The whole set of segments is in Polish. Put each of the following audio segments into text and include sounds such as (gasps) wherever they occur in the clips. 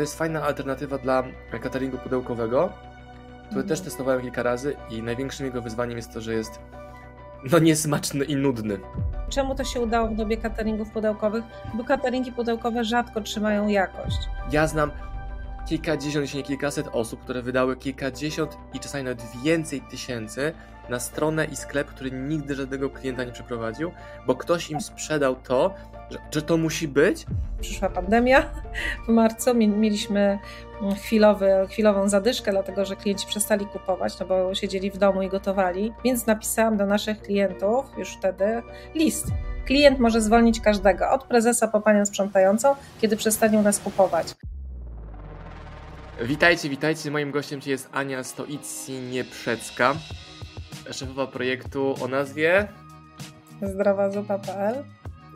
to jest fajna alternatywa dla cateringu pudełkowego, który też testowałem kilka razy i największym jego wyzwaniem jest to, że jest no niesmaczny i nudny. Czemu to się udało w dobie cateringów pudełkowych? Bo cateringi pudełkowe rzadko trzymają jakość. Ja znam kilkadziesiąt, jeśli nie kilkaset osób, które wydały kilkadziesiąt i czasami nawet więcej tysięcy na stronę i sklep, który nigdy żadnego klienta nie przeprowadził, bo ktoś im sprzedał to, że, że to musi być. Przyszła pandemia w marcu, mieliśmy chwilowy, chwilową zadyszkę, dlatego że klienci przestali kupować, no bo siedzieli w domu i gotowali, więc napisałam do naszych klientów już wtedy list. Klient może zwolnić każdego, od prezesa po panią sprzątającą, kiedy przestanie u nas kupować. Witajcie, witajcie. Moim gościem jest Ania Stoici-Nieprzecka, szefowa projektu o nazwie zdrowazupa.pl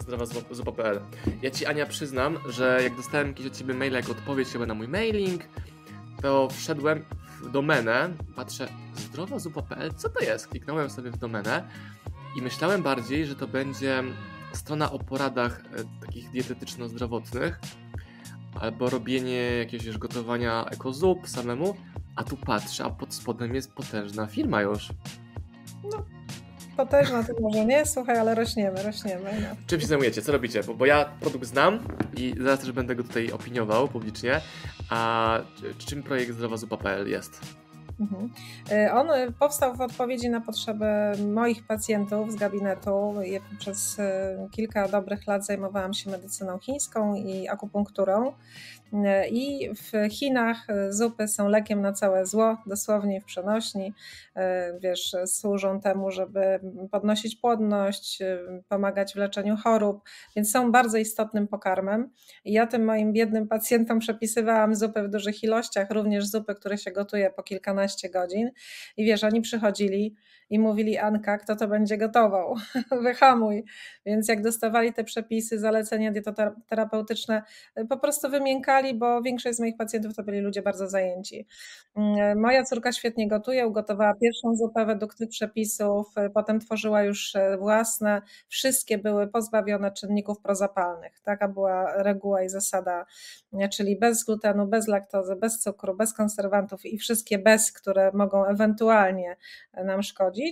zdrowazupa.pl Ja Ci Ania przyznam, że jak dostałem jakiś od Ciebie mail jako odpowiedź chyba na mój mailing, to wszedłem w domenę, patrzę zdrowazupa.pl, co to jest? Kliknąłem sobie w domenę i myślałem bardziej, że to będzie strona o poradach e, takich dietetyczno-zdrowotnych, albo robienie jakiegoś gotowania ekozup samemu, a tu patrzę, a pod spodem jest potężna firma już. No, potężna to może nie, słuchaj, ale rośniemy, rośniemy. No. Czym się zajmujecie? Co robicie? Bo, bo ja produkt znam i zaraz też będę go tutaj opiniował publicznie. A czym projekt zdrowazupa.pl jest? Mhm. Y, on powstał w odpowiedzi na potrzeby moich pacjentów z gabinetu. Ja przez y, kilka dobrych lat zajmowałam się medycyną chińską i akupunkturą. I w Chinach zupy są lekiem na całe zło, dosłownie w przenośni. Wiesz, służą temu, żeby podnosić płodność, pomagać w leczeniu chorób, więc są bardzo istotnym pokarmem. Ja tym moim biednym pacjentom przepisywałam zupy w dużych ilościach, również zupy, które się gotuje po kilkanaście godzin. I wiesz, oni przychodzili i mówili Anka, kto to będzie gotował, (laughs) wyhamuj. Więc jak dostawali te przepisy, zalecenia dietoterapeutyczne, po prostu wymiękali, bo większość z moich pacjentów to byli ludzie bardzo zajęci. Mm, moja córka świetnie gotuje, ugotowała pierwszą zupę według tych przepisów, potem tworzyła już własne, wszystkie były pozbawione czynników prozapalnych. Taka była reguła i zasada, czyli bez glutenu, bez laktozy, bez cukru, bez konserwantów i wszystkie bez, które mogą ewentualnie nam szkodzić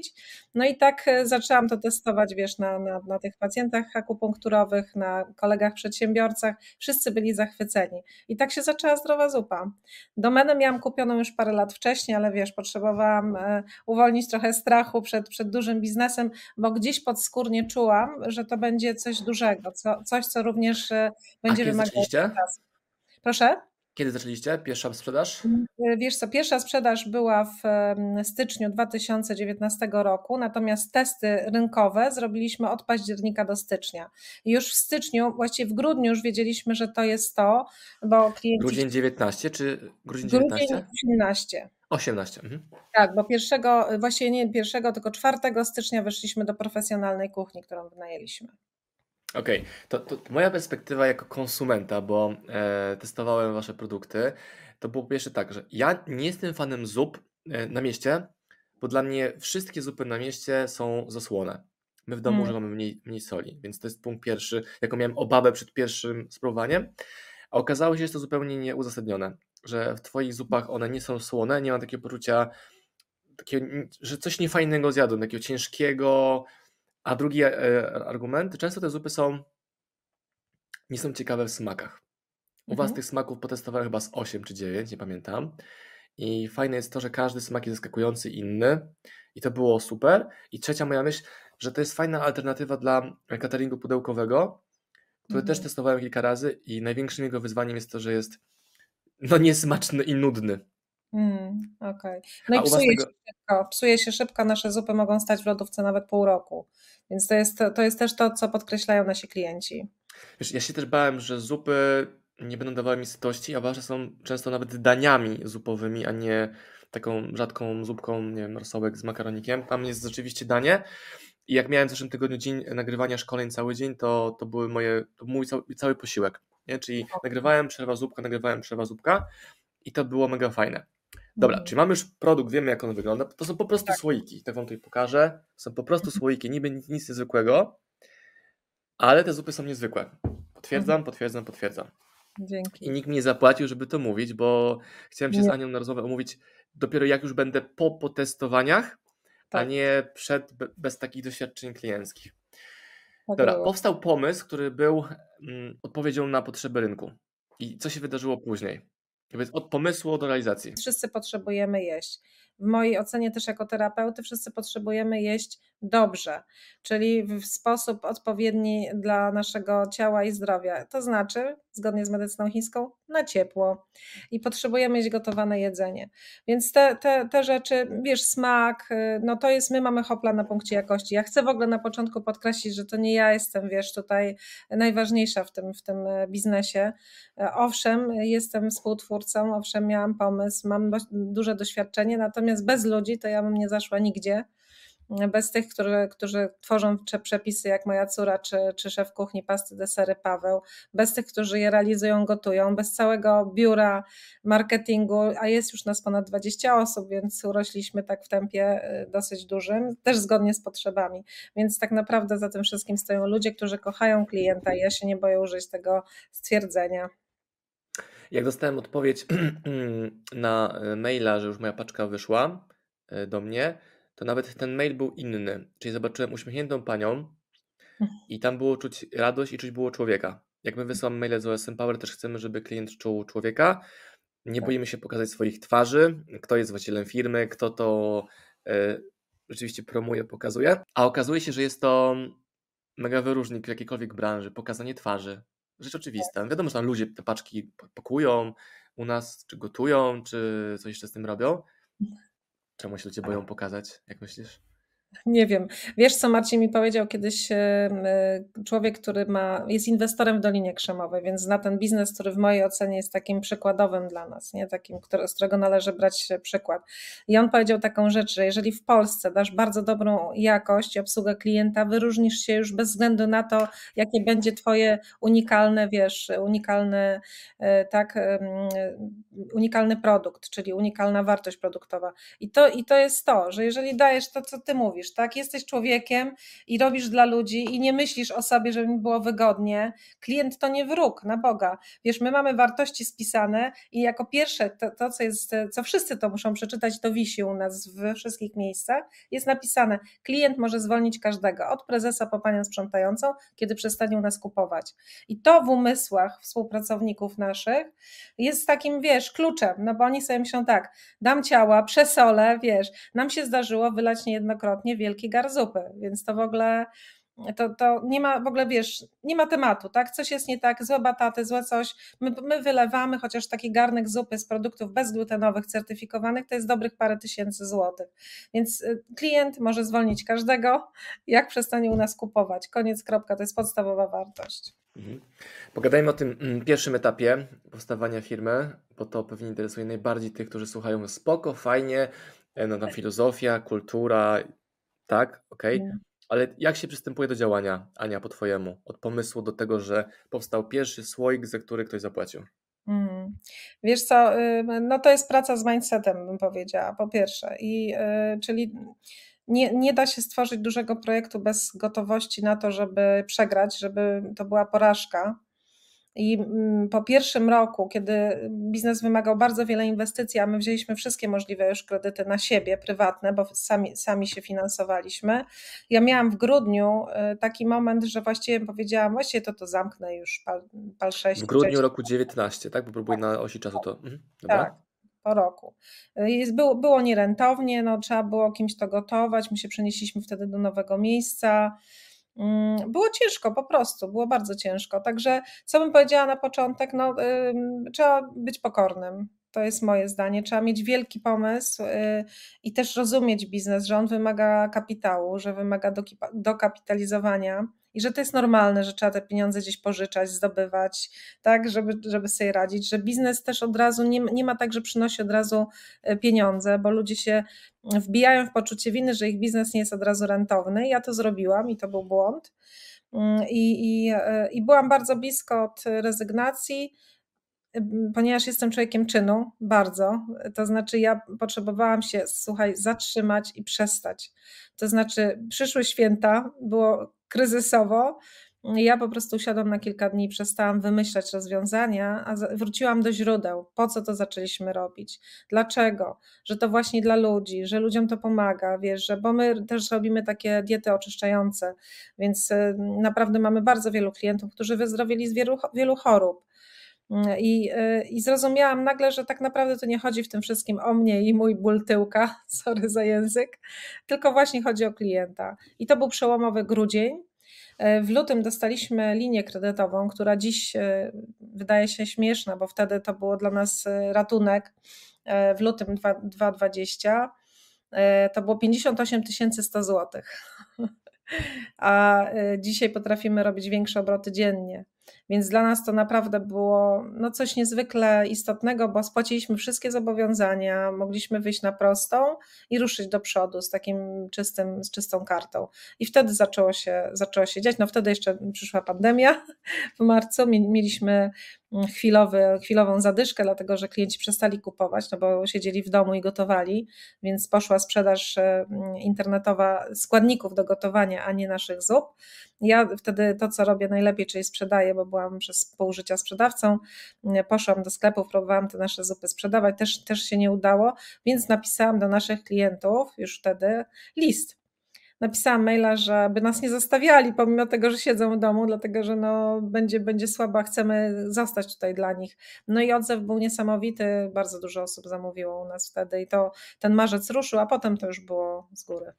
no i tak e, zaczęłam to testować, wiesz, na, na, na tych pacjentach akupunkturowych, na kolegach przedsiębiorcach. Wszyscy byli zachwyceni. I tak się zaczęła zdrowa zupa. Domenę miałam kupioną już parę lat wcześniej, ale wiesz, potrzebowałam e, uwolnić trochę strachu przed, przed dużym biznesem, bo gdzieś podskórnie czułam, że to będzie coś dużego, co, coś, co również e, będzie wymagało czasu. Proszę? Kiedy zaczęliście pierwsza sprzedaż? Mm, wiesz co, pierwsza sprzedaż była w styczniu 2019 roku, natomiast testy rynkowe zrobiliśmy od października do stycznia. Już w styczniu, właściwie w grudniu już wiedzieliśmy, że to jest to, bo klienci... Grudzień 19 czy grudzień 19? Grudzień 18. 18. Mhm. Tak, bo pierwszego, właściwie nie pierwszego, tylko 4 stycznia weszliśmy do profesjonalnej kuchni, którą wynajęliśmy. Okej, okay. to, to moja perspektywa jako konsumenta, bo e, testowałem wasze produkty, to było po pierwsze tak, że ja nie jestem fanem zup e, na mieście, bo dla mnie wszystkie zupy na mieście są zasłone. My w domu mm. używamy mniej, mniej soli, więc to jest punkt pierwszy, jaką miałem obawę przed pierwszym spróbowaniem, a okazało się, że jest to zupełnie nieuzasadnione, że w twoich zupach one nie są słone, nie mam takiego poczucia, takiego, że coś niefajnego zjadłem, takiego ciężkiego, a drugi e, argument, często te zupy są nie są ciekawe w smakach. U Was mhm. tych smaków potestowałem chyba z 8 czy 9, nie pamiętam. I fajne jest to, że każdy smak jest zaskakujący, inny. I to było super. I trzecia moja myśl, że to jest fajna alternatywa dla cateringu pudełkowego, który mhm. też testowałem kilka razy i największym jego wyzwaniem jest to, że jest no niesmaczny i nudny. Mm, Okej. Okay. No A i psuje tego... się szybko. Psuje się szybko, nasze zupy mogą stać w lodówce nawet pół roku. Więc to jest, to jest też to, co podkreślają nasi klienci. Wiesz, ja się też bałem, że zupy nie będą dawały mi sytości, a wasze są często nawet daniami zupowymi, a nie taką rzadką zupką, nie wiem, rosołek z makaronikiem. Tam jest rzeczywiście danie. I jak miałem w zeszłym tygodniu dzień nagrywania szkoleń cały dzień, to, to były moje, to mój cały, cały posiłek. Nie? Czyli nagrywałem, przerwa zupka, nagrywałem, przerwa zupka i to było mega fajne. Dobra, mhm. czyli mamy już produkt, wiemy jak on wygląda. To są po prostu tak. słoiki. Tak wam tutaj pokażę. Są po prostu mhm. słoiki, niby nic, niezwykłego, ale te zupy są niezwykłe. Potwierdzam, mhm. potwierdzam, potwierdzam. Dzięki. I nikt mi nie zapłacił, żeby to mówić, bo chciałem się nie. z Anią na rozmowę omówić dopiero jak już będę po potestowaniach, tak. a nie przed, bez takich doświadczeń klienckich. Tak Dobra, było. powstał pomysł, który był mm, odpowiedzią na potrzeby rynku. I co się wydarzyło później? Od pomysłu do realizacji. Wszyscy potrzebujemy jeść w mojej ocenie też jako terapeuty wszyscy potrzebujemy jeść dobrze, czyli w sposób odpowiedni dla naszego ciała i zdrowia. To znaczy, zgodnie z medycyną chińską, na ciepło i potrzebujemy jeść gotowane jedzenie. Więc te, te, te rzeczy, wiesz, smak, no to jest, my mamy hopla na punkcie jakości. Ja chcę w ogóle na początku podkreślić, że to nie ja jestem, wiesz, tutaj najważniejsza w tym, w tym biznesie. Owszem, jestem współtwórcą, owszem, miałam pomysł, mam duże doświadczenie, Natomiast bez ludzi to ja bym nie zaszła nigdzie. Bez tych, którzy, którzy tworzą przepisy, jak moja córa, czy, czy szef kuchni pasty desery Paweł, bez tych, którzy je realizują, gotują, bez całego biura marketingu, a jest już nas ponad 20 osób, więc urośliśmy tak w tempie y, dosyć dużym, też zgodnie z potrzebami. Więc tak naprawdę za tym wszystkim stoją ludzie, którzy kochają klienta i ja się nie boję użyć tego stwierdzenia. Jak dostałem odpowiedź (clears throat) na maila, że już moja paczka wyszła e, do mnie, to nawet ten mail był inny. Czyli zobaczyłem uśmiechniętą panią i tam było czuć radość i czuć było człowieka. Jak my wysyłamy maile z OSM Power, też chcemy, żeby klient czuł człowieka. Nie tak. boimy się pokazać swoich twarzy, kto jest właścicielem firmy, kto to y, rzeczywiście promuje, pokazuje. A okazuje się, że jest to mega wyróżnik w jakiejkolwiek branży, pokazanie twarzy, rzecz oczywista. Wiadomo, że tam ludzie te paczki pakują u nas, czy gotują, czy coś jeszcze z tym robią. Czemu się ludzie boją pokazać, jak myślisz? (laughs) Nie wiem. Wiesz, co Marcin mi powiedział kiedyś? E, e, człowiek, który ma, jest inwestorem w Dolinie Krzemowej, więc zna ten biznes, który w mojej ocenie jest takim przykładowym dla nas, nie? takim, który, z którego należy brać przykład. I on powiedział taką rzecz, że jeżeli w Polsce dasz bardzo dobrą jakość i obsługę klienta, wyróżnisz się już bez względu na to, jakie będzie Twoje unikalne, wiesz, unikalny, e, tak, unikalny produkt, czyli unikalna wartość produktowa. I to, I to jest to, że jeżeli dajesz to, co Ty mówisz, robisz, tak? Jesteś człowiekiem i robisz dla ludzi i nie myślisz o sobie, żeby mi było wygodnie. Klient to nie wróg, na Boga. Wiesz, my mamy wartości spisane i jako pierwsze to, to co jest, co wszyscy to muszą przeczytać, to wisi u nas we wszystkich miejscach, jest napisane, klient może zwolnić każdego, od prezesa po panią sprzątającą, kiedy przestanie u nas kupować. I to w umysłach współpracowników naszych jest takim, wiesz, kluczem, no bo oni sobie myślą tak, dam ciała, przesolę, wiesz, nam się zdarzyło wylać niejednokrotnie wielki gar zupy, więc to w ogóle to, to nie ma w ogóle, wiesz, nie ma tematu, tak? Coś jest nie tak, złe bataty, złe coś. My, my wylewamy chociaż taki garnek zupy z produktów bezglutenowych, certyfikowanych, to jest dobrych parę tysięcy złotych. Więc y, klient może zwolnić każdego, jak przestanie u nas kupować. Koniec, kropka, to jest podstawowa wartość. Mhm. Pogadajmy o tym mm, pierwszym etapie powstawania firmy, bo to pewnie interesuje najbardziej tych, którzy słuchają spoko, fajnie, e, no tam tak. filozofia, kultura, tak, okej. Okay. Ale jak się przystępuje do działania, Ania, po Twojemu? Od pomysłu do tego, że powstał pierwszy słoik, za który ktoś zapłacił. Mm. Wiesz co, no to jest praca z mindsetem, bym powiedziała, po pierwsze. I, y, czyli nie, nie da się stworzyć dużego projektu bez gotowości na to, żeby przegrać, żeby to była porażka. I mm, po pierwszym roku, kiedy biznes wymagał bardzo wiele inwestycji, a my wzięliśmy wszystkie możliwe już kredyty na siebie, prywatne, bo sami, sami się finansowaliśmy, ja miałam w grudniu y, taki moment, że właściwie powiedziałam, właściwie to to zamknę już pal, pal 6. W grudniu roku 19, tak? Bo próbuję na osi czasu to. Mhm, tak po roku. Y, jest, było, było nierentownie, no, trzeba było kimś to gotować. My się przenieśliśmy wtedy do nowego miejsca. Mm, było ciężko, po prostu, było bardzo ciężko. Także, co bym powiedziała na początek, no, trzeba być pokornym. To jest moje zdanie. Trzeba mieć wielki pomysł y, i też rozumieć biznes, że on wymaga kapitału, że wymaga dokapitalizowania i że to jest normalne, że trzeba te pieniądze gdzieś pożyczać, zdobywać, tak, żeby, żeby sobie radzić, że biznes też od razu nie, nie ma tak, że przynosi od razu y, pieniądze, bo ludzie się wbijają w poczucie winy, że ich biznes nie jest od razu rentowny. Ja to zrobiłam i to był błąd. Mm, I, i, y, i byłam bardzo blisko od rezygnacji ponieważ jestem człowiekiem czynu, bardzo, to znaczy ja potrzebowałam się, słuchaj, zatrzymać i przestać. To znaczy, przyszły święta, było kryzysowo, ja po prostu usiadłam na kilka dni, przestałam wymyślać rozwiązania, a wróciłam do źródeł. Po co to zaczęliśmy robić? Dlaczego? Że to właśnie dla ludzi, że ludziom to pomaga, wiesz, że bo my też robimy takie diety oczyszczające, więc y, naprawdę mamy bardzo wielu klientów, którzy wyzdrowieli z wielu, wielu chorób. I, y, I zrozumiałam nagle, że tak naprawdę to nie chodzi w tym wszystkim o mnie i mój ból tyłka, (laughs) sorry za język, tylko właśnie chodzi o klienta. I to był przełomowy grudzień. W lutym dostaliśmy linię kredytową, która dziś y, wydaje się śmieszna, bo wtedy to było dla nas y, ratunek. W lutym 2020 to było 58 100 zł. A dzisiaj potrafimy robić większe obroty dziennie. Więc dla nas to naprawdę było no, coś niezwykle istotnego, bo spłaciliśmy wszystkie zobowiązania, mogliśmy wyjść na prostą i ruszyć do przodu z takim czystym, z czystą kartą. I wtedy zaczęło się, zaczęło się dziać. No wtedy jeszcze przyszła pandemia w marcu. Mieliśmy chwilowy, chwilową zadyszkę, dlatego że klienci przestali kupować, no bo siedzieli w domu i gotowali, więc poszła sprzedaż e, internetowa składników do gotowania, a nie naszych zup. Ja wtedy to, co robię najlepiej, czyli sprzedaję, bo byłam przez pół życia sprzedawcą, poszłam do sklepów, próbowałam te nasze zupy sprzedawać, też, też się nie udało, więc napisałam do naszych klientów już wtedy list napisałam maila, żeby nas nie zostawiali, pomimo tego, że siedzą w domu, dlatego że no, będzie, będzie słaba, chcemy zostać tutaj dla nich. No i odzew był niesamowity, bardzo dużo osób zamówiło u nas wtedy i to ten marzec ruszył, a potem to już było z góry.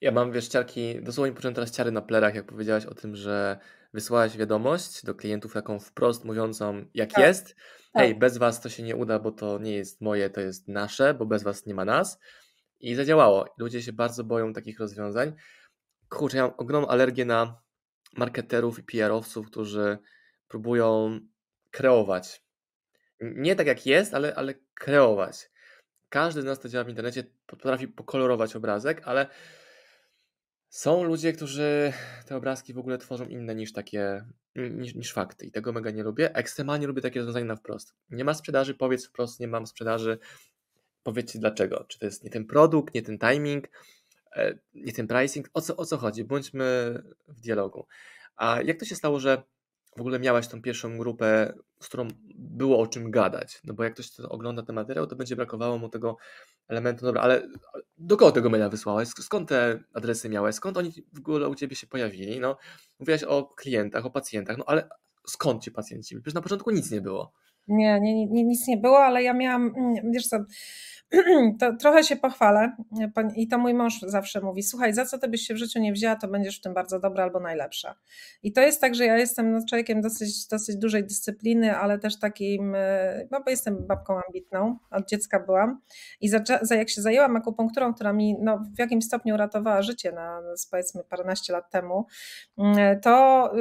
Ja mam, wiesz, ciarki, dosłownie poczułem teraz ciary na plerach, jak powiedziałaś o tym, że wysłałaś wiadomość do klientów taką wprost mówiącą, jak tak. jest. Hej, tak. bez was to się nie uda, bo to nie jest moje, to jest nasze, bo bez was nie ma nas. I zadziałało. Ludzie się bardzo boją takich rozwiązań. Kurczę, ja mam ogromną alergię na marketerów i PR-owców, którzy próbują kreować. Nie tak jak jest, ale, ale kreować. Każdy z nas, kto działa w internecie, potrafi pokolorować obrazek, ale są ludzie, którzy te obrazki w ogóle tworzą inne niż takie, niż, niż fakty i tego mega nie lubię. Ekstremalnie lubię takie rozwiązania na wprost. Nie ma sprzedaży, powiedz wprost, nie mam sprzedaży, powiedzcie dlaczego. Czy to jest nie ten produkt, nie ten timing, e, nie ten pricing, o co, o co chodzi? Bądźmy w dialogu. A jak to się stało, że w ogóle miałaś tą pierwszą grupę, z którą było o czym gadać? No bo jak ktoś ogląda ten materiał, to będzie brakowało mu tego elementu. Dobra, ale do kogo tego maila wysłałeś? Skąd te adresy miałeś? Skąd oni w ogóle u Ciebie się pojawili? No, mówiłaś o klientach, o pacjentach, no ale skąd ci pacjenci? Przecież na początku nic nie było. Nie, nie, nie, nic nie było, ale ja miałam, mm, wiesz co, (clears throat) to trochę się pochwalę i to mój mąż zawsze mówi, słuchaj, za co ty byś się w życiu nie wzięła, to będziesz w tym bardzo dobra albo najlepsza. I to jest tak, że ja jestem no, człowiekiem dosyć, dosyć dużej dyscypliny, ale też takim, e, no bo jestem babką ambitną, od dziecka byłam i za, za jak się zajęłam akupunkturą, która mi no, w jakimś stopniu uratowała życie na powiedzmy paręnaście lat temu, mm, to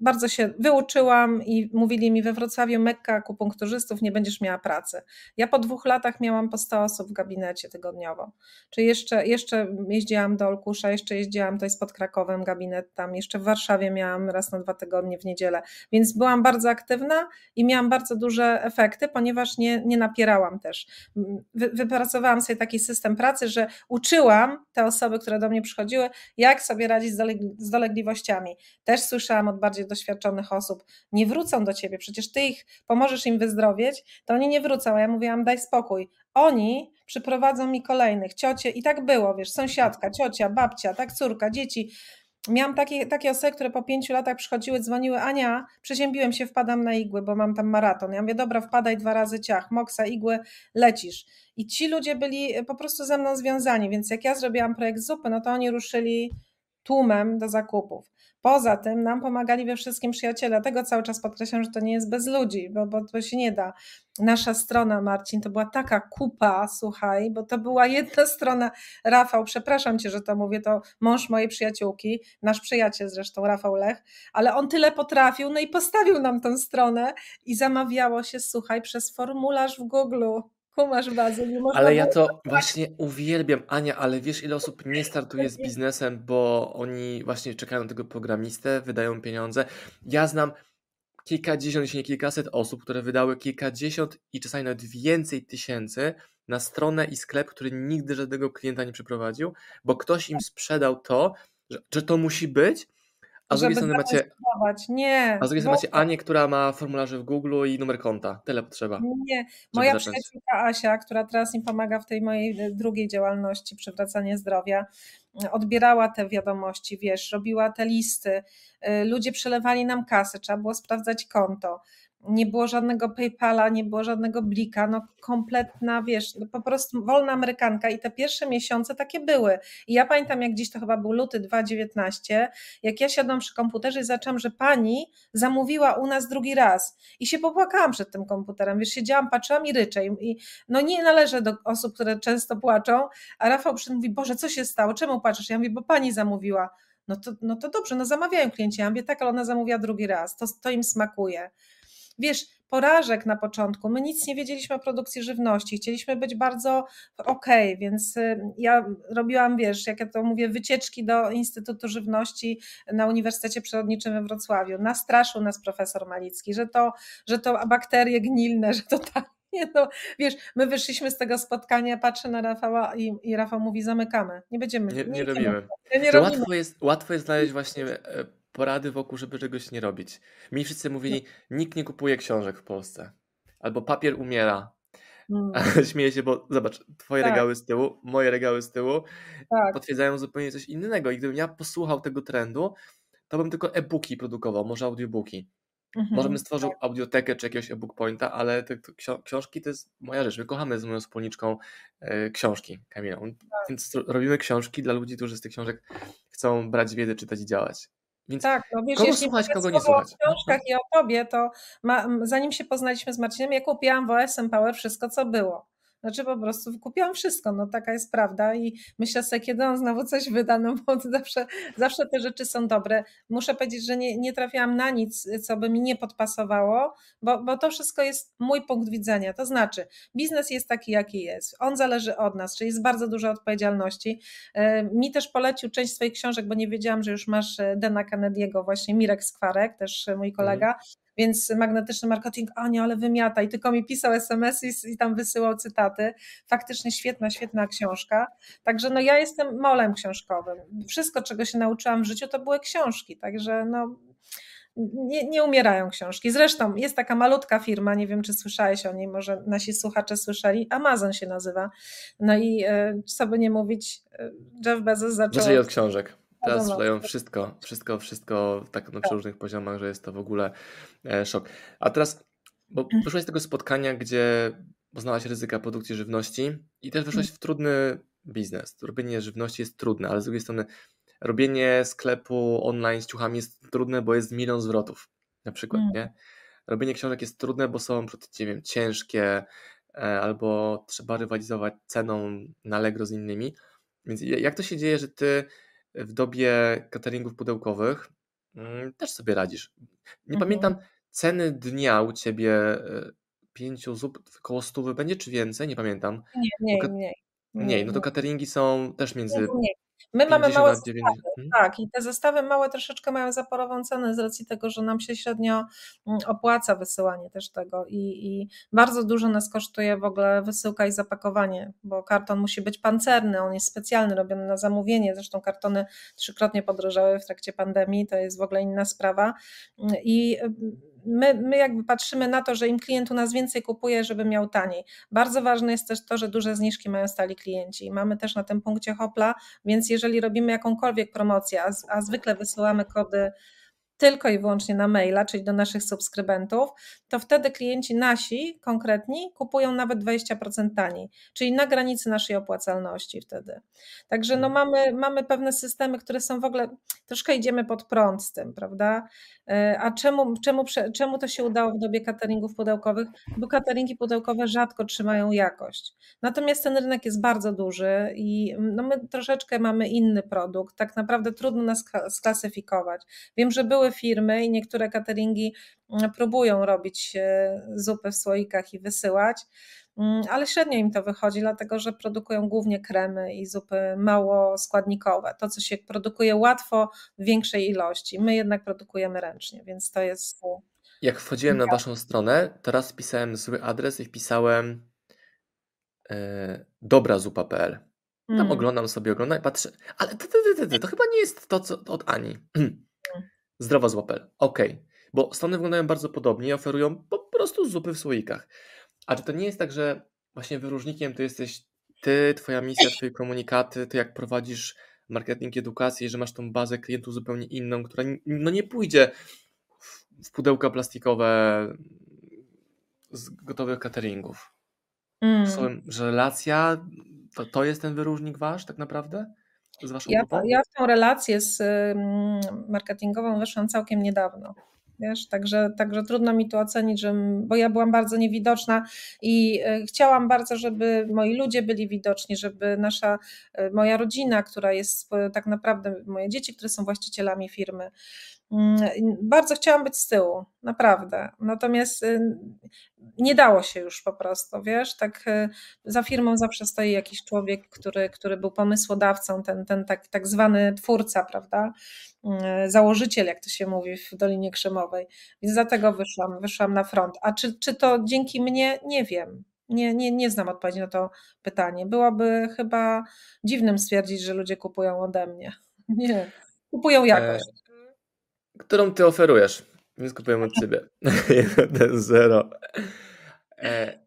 bardzo się wyuczyłam i mówili mi we Wrocławiu Mekka akupunkturzystów, nie będziesz miała pracy. Ja po dwóch latach miałam po 100 osób w gabinecie tygodniowo. Czy jeszcze, jeszcze jeździłam do Olkusza, jeszcze jeździłam, to jest pod Krakowem gabinet tam, jeszcze w Warszawie miałam raz na dwa tygodnie w niedzielę, więc byłam bardzo aktywna i miałam bardzo duże efekty, ponieważ nie, nie napierałam też. Wy, wypracowałam sobie taki system pracy, że uczyłam te osoby, które do mnie przychodziły, jak sobie radzić z dolegliwościami. Też słyszałam od bardziej doświadczonych osób, nie wrócą do ciebie, przecież ty ich pomożesz im wyzdrowieć, to oni nie wrócą, a ja mówiłam, daj spokój, oni przyprowadzą mi kolejnych, ciocie, i tak było, wiesz, sąsiadka, ciocia, babcia, tak, córka, dzieci. Miałam takie, takie osoby, które po pięciu latach przychodziły, dzwoniły, Ania, przeziębiłem się, wpadam na igły, bo mam tam maraton. Ja mówię, dobra, wpadaj dwa razy ciach, moksa, igły, lecisz. I ci ludzie byli po prostu ze mną związani, więc jak ja zrobiłam projekt zupy, no to oni ruszyli tłumem do zakupów. Poza tym nam pomagali we wszystkim przyjaciele, dlatego cały czas podkreślam, że to nie jest bez ludzi, bo, bo to się nie da. Nasza strona, Marcin, to była taka kupa, słuchaj, bo to była jedna strona. Rafał, przepraszam cię, że to mówię, to mąż mojej przyjaciółki, nasz przyjaciel zresztą, Rafał Lech, ale on tyle potrafił, no i postawił nam tę stronę i zamawiało się, słuchaj, przez formularz w Google kumasz bazę. Nie można ale ja to właśnie uwielbiam, Ania, ale wiesz ile osób nie startuje z biznesem, bo oni właśnie czekają na tego programistę, wydają pieniądze. Ja znam kilkadziesiąt, jeśli nie kilkaset osób, które wydały kilkadziesiąt i czasami nawet więcej tysięcy na stronę i sklep, który nigdy żadnego klienta nie przeprowadził, bo ktoś im sprzedał to, że, że to musi być, A z drugiej strony macie. Nie, a z drugiej strony macie Anię, która ma formularze w Google i numer konta. Tyle potrzeba, nie. Moja zacząć. przyjaciółka Asia, która teraz mi pomaga w tej mojej e, drugiej działalności, przywracanie zdrowia, e, odbierała te wiadomości, wiesz, robiła te listy, e, ludzie przelewali nam kasę, trzeba było sprawdzać konto. Nie było żadnego PayPala, nie było żadnego blika, no kompletna, wiesz, no po prostu wolna Amerykanka i te pierwsze miesiące takie były. I ja pamiętam, jak dziś to chyba był luty 2019, jak ja siadłam przy komputerze i zaczęłam, że pani zamówiła u nas drugi raz i się popłakałam przed tym komputerem, wiesz, siedziałam, patrzyłam i ryczę i no nie należę do osób, które często płaczą, a Rafał przy mówi, Boże, co się stało, czemu płaczesz? Ja mówię, bo pani zamówiła. No to, no to dobrze, no zamawiają klienci. Ja mówię, tak, ale ona zamówiła drugi raz, to, to im smakuje wiesz, porażek na początku. My nic nie wiedzieliśmy o produkcji żywności, chcieliśmy być bardzo okej, okay, więc y, ja robiłam, wiesz, jak ja to mówię, wycieczki do Instytutu Żywności na Uniwersytecie Przyrodniczym we Wrocławiu. Nastraszył nas profesor Malicki, że to, że to bakterie gnilne, że to tak. (laughs) Nie no, wiesz, my wyszliśmy z tego spotkania, patrzę na Rafała i, i Rafał mówi, zamykamy, nie będziemy. Nie, nie, nie robimy. Nie robimy. Łatwo, jest, łatwo jest znaleźć właśnie e, porady wokół, żeby czegoś nie robić. Mi wszyscy mówili, nikt nie kupuje książek w Polsce. Albo papier umiera. Mm. (laughs) Śmieję się, bo zobacz, twoje tak. regały z tyłu, moje regały z tyłu tak. potwierdzają zupełnie coś innego. I gdybym ja posłuchał tego trendu, to bym tylko e-booki produkował, może audiobooki. Mhm. Może bym stworzył tak. audiotekę czy jakiegoś e-book pointa, ale te, te książki to jest moja rzecz. My kochamy z moją wspólniczką e, książki, Kamilą. Tak. Więc robimy książki dla ludzi, którzy z tych książek chcą brać wiedzę, czytać i działać. Więc tak, no wiesz, kogo słuchać, kogo nie słuchać. O książkach i o tobie, to ma, zanim się poznaliśmy z Marcinem, ja kupiłam w OSM Power wszystko, co było. Znaczy po prostu kupiłam wszystko, no taka jest prawda i myślę sobie, kiedy on znowu coś wyda, no bo zawsze, zawsze te rzeczy są dobre. Muszę powiedzieć, że nie, nie trafiłam na nic, co by mi nie podpasowało, bo, bo to wszystko jest mój punkt widzenia. To znaczy, biznes jest taki, jaki jest. On zależy od nas, czyli jest bardzo dużo odpowiedzialności. E, mi też polecił część swoich książek, bo nie wiedziałam, że już masz e, Dena Kennedy'ego, właśnie Mirek Skwarek, też mój mhm. Więc magnetyczny marketing, Ania, ale wymiata. I tylko mi pisał SMS i, i tam wysyłał cytaty. Faktycznie świetna, świetna książka. Także no ja jestem molem książkowym. Wszystko, czego się nauczyłam w życiu, to były książki. Także no nie, nie, umierają książki. Zresztą jest taka malutka firma, nie wiem czy słyszałeś o niej, może nasi słuchacze słyszeli, Amazon się nazywa. No i e, co by nie mówić, e, Jeff Bezos zaczął... Zaczęli od książek. Teraz sprzedają wszystko, wszystko, wszystko tak na przeróżnych poziomach, że jest to w ogóle e, szok. A teraz, bo mm. wyszłaś z tego spotkania, gdzie poznałaś ryzyka produkcji żywności i też wyszłaś mm. w trudny biznes. Robienie żywności jest trudne, ale z drugiej strony robienie sklepu online z ciuchami jest trudne, bo jest milion zwrotów na przykład, mm. nie? Robienie książek jest trudne, bo są, nie wiem, ciężkie e, albo trzeba rywalizować ceną na Allegro z innymi. Więc jak to się dzieje, że ty w dobie cateringów pudełkowych mm, też sobie radzisz. Nie mhm. pamiętam ceny dnia u ciebie e, pięciu zup, około stówy będzie czy więcej? Nie pamiętam. Nie, mniej, mniej. Mniej, no to cateringi są też między My mamy małe zestawy, hmm? tak, i te zestawy małe troszeczkę mają zaporową cenę z racji tego, że nam się średnio mm, opłaca wysyłanie też tego i, i bardzo dużo nas kosztuje w ogóle wysyłka i zapakowanie, bo karton musi być pancerny, on jest specjalny, robiony na zamówienie, zresztą kartony trzykrotnie podrożały w trakcie pandemii, to jest w ogóle inna sprawa i my, my jakby patrzymy na to, że im klient u nas więcej kupuje, żeby miał taniej. Bardzo ważne jest też to, że duże zniżki mają stali klienci. Mamy też na tym punkcie Hopla, więc jeżeli robimy jakąkolwiek promocję, a, a zwykle wysyłamy kody tylko i wyłącznie na maila, czyli do naszych subskrybentów, to wtedy klienci nasi konkretni kupują nawet 20% taniej, czyli na granicy naszej opłacalności wtedy. Także no mhm. mamy, mamy pewne systemy, które są w ogóle, troszkę idziemy pod prąd z tym, prawda? E, a czemu, czemu, czemu to się udało w dobie cateringów pudełkowych? Bo cateringi pudełkowe rzadko trzymają jakość. Natomiast ten rynek jest bardzo duży i no my troszeczkę mamy inny produkt. Tak naprawdę trudno nas sklasyfikować. Wiem, że były firmy i niektóre cateringi mm, próbują robić e, zupy w słoikach i wysyłać, mm, ale średnio im to wychodzi, dlatego że produkują głównie kremy i zupy mało składnikowe. To, co się produkuje łatwo w większej ilości. My jednak produkujemy ręcznie, więc to jest. E, Jak wchodziłem na waszą stronę, teraz wpisałem zły adres i wpisałem e, dobrazupa.pl. Tam mm. oglądam sobie, oglądam i patrzę, ale to, to, to, to, chyba nie jest to, co od Ani. (clears throat) Zdrowa z łapel. Okej. Okay. Bo Stany wyglądają bardzo podobnie i oferują po prostu zupy w słoikach. A czy to nie jest tak, że właśnie wyróżnikiem to jesteś ty, twoja misja, twoje komunikaty, ty jak prowadzisz marketing, edukację, że masz tą bazę klientów zupełnie inną, która no nie pójdzie w, w pudełka plastikowe z gotowych cateringów. Mm. Że relacja to, to jest ten wyróżnik wasz tak naprawdę? Z waszą ja, ja w tą relację z marketingową weszłam całkiem niedawno. Wiesz, także, także trudno mi tu ocenić, że, bo ja byłam bardzo niewidoczna i e, chciałam bardzo, żeby moi ludzie byli widoczni, żeby nasza, e, moja rodzina, która jest tak naprawdę, moje dzieci, które są właścicielami firmy, mm, bardzo chciałam być z tyłu, naprawdę. Natomiast y, nie dało się już po prostu, wiesz, tak y, za firmą zawsze stoi jakiś człowiek, który, który był pomysłodawcą, ten, ten tak, tak zwany twórca, prawda, y, założyciel, jak to się mówi w Dolinie Krzemowej, więc dlatego wyszłam, wyszłam na front. A czy, czy to dzięki mnie? Nie wiem. Nie, nie, nie znam odpowiedzi na to pytanie. Byłoby chyba dziwnym stwierdzić, że ludzie kupują ode mnie. (laughs) Nie, kupują jakość. E, którą ty oferujesz? Więc kupujemy od ciebie. 1-0. (laughs) E,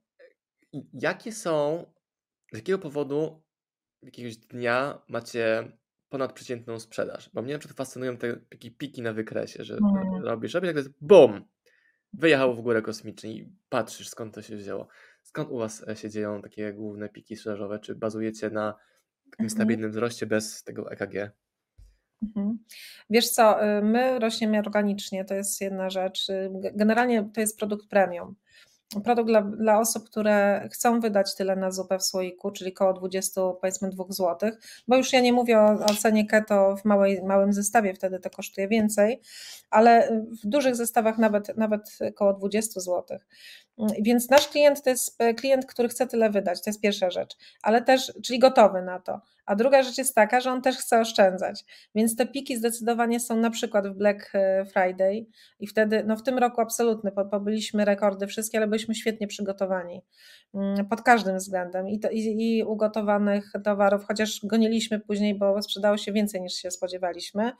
jakie są, z jakiego powodu jakiegoś dnia macie ponadprzeciętną sprzedaż? Bo mnie na przykład fascynują te takie piki na wykresie, że mm. robisz, robisz, tak jest BUM! Wyjechało w górę kosmicznie i patrzysz skąd to się wzięło. Skąd u Was e, się dzieją takie główne piki sprzedażowe? Czy bazujecie na takim mhm. stabilnym wzroście bez tego EKG? Mhm. Wiesz co, y, my rośniemy organicznie, to jest jedna rzecz. Y, generalnie to jest produkt premium. Produkt dla, dla osób, które chcą wydać tyle na zupę w słoiku, czyli około 20, powiedzmy 2 zł, bo już ja nie mówię o, o cenie keto w małej, małym zestawie, wtedy to kosztuje więcej, ale w dużych zestawach nawet, nawet około 20 zł. Więc nasz klient to jest klient, który chce tyle wydać, to jest pierwsza rzecz, ale też, czyli gotowy na to. A druga rzecz jest taka, że on też chce oszczędzać. Więc te piki zdecydowanie są na przykład w Black e, Friday i wtedy, no w tym roku absolutny, pobyliśmy rekordy wszystkie, ale byliśmy świetnie przygotowani mm, pod każdym względem i, to, i, i ugotowanych towarów, chociaż goniliśmy później, bo sprzedało się więcej niż się spodziewaliśmy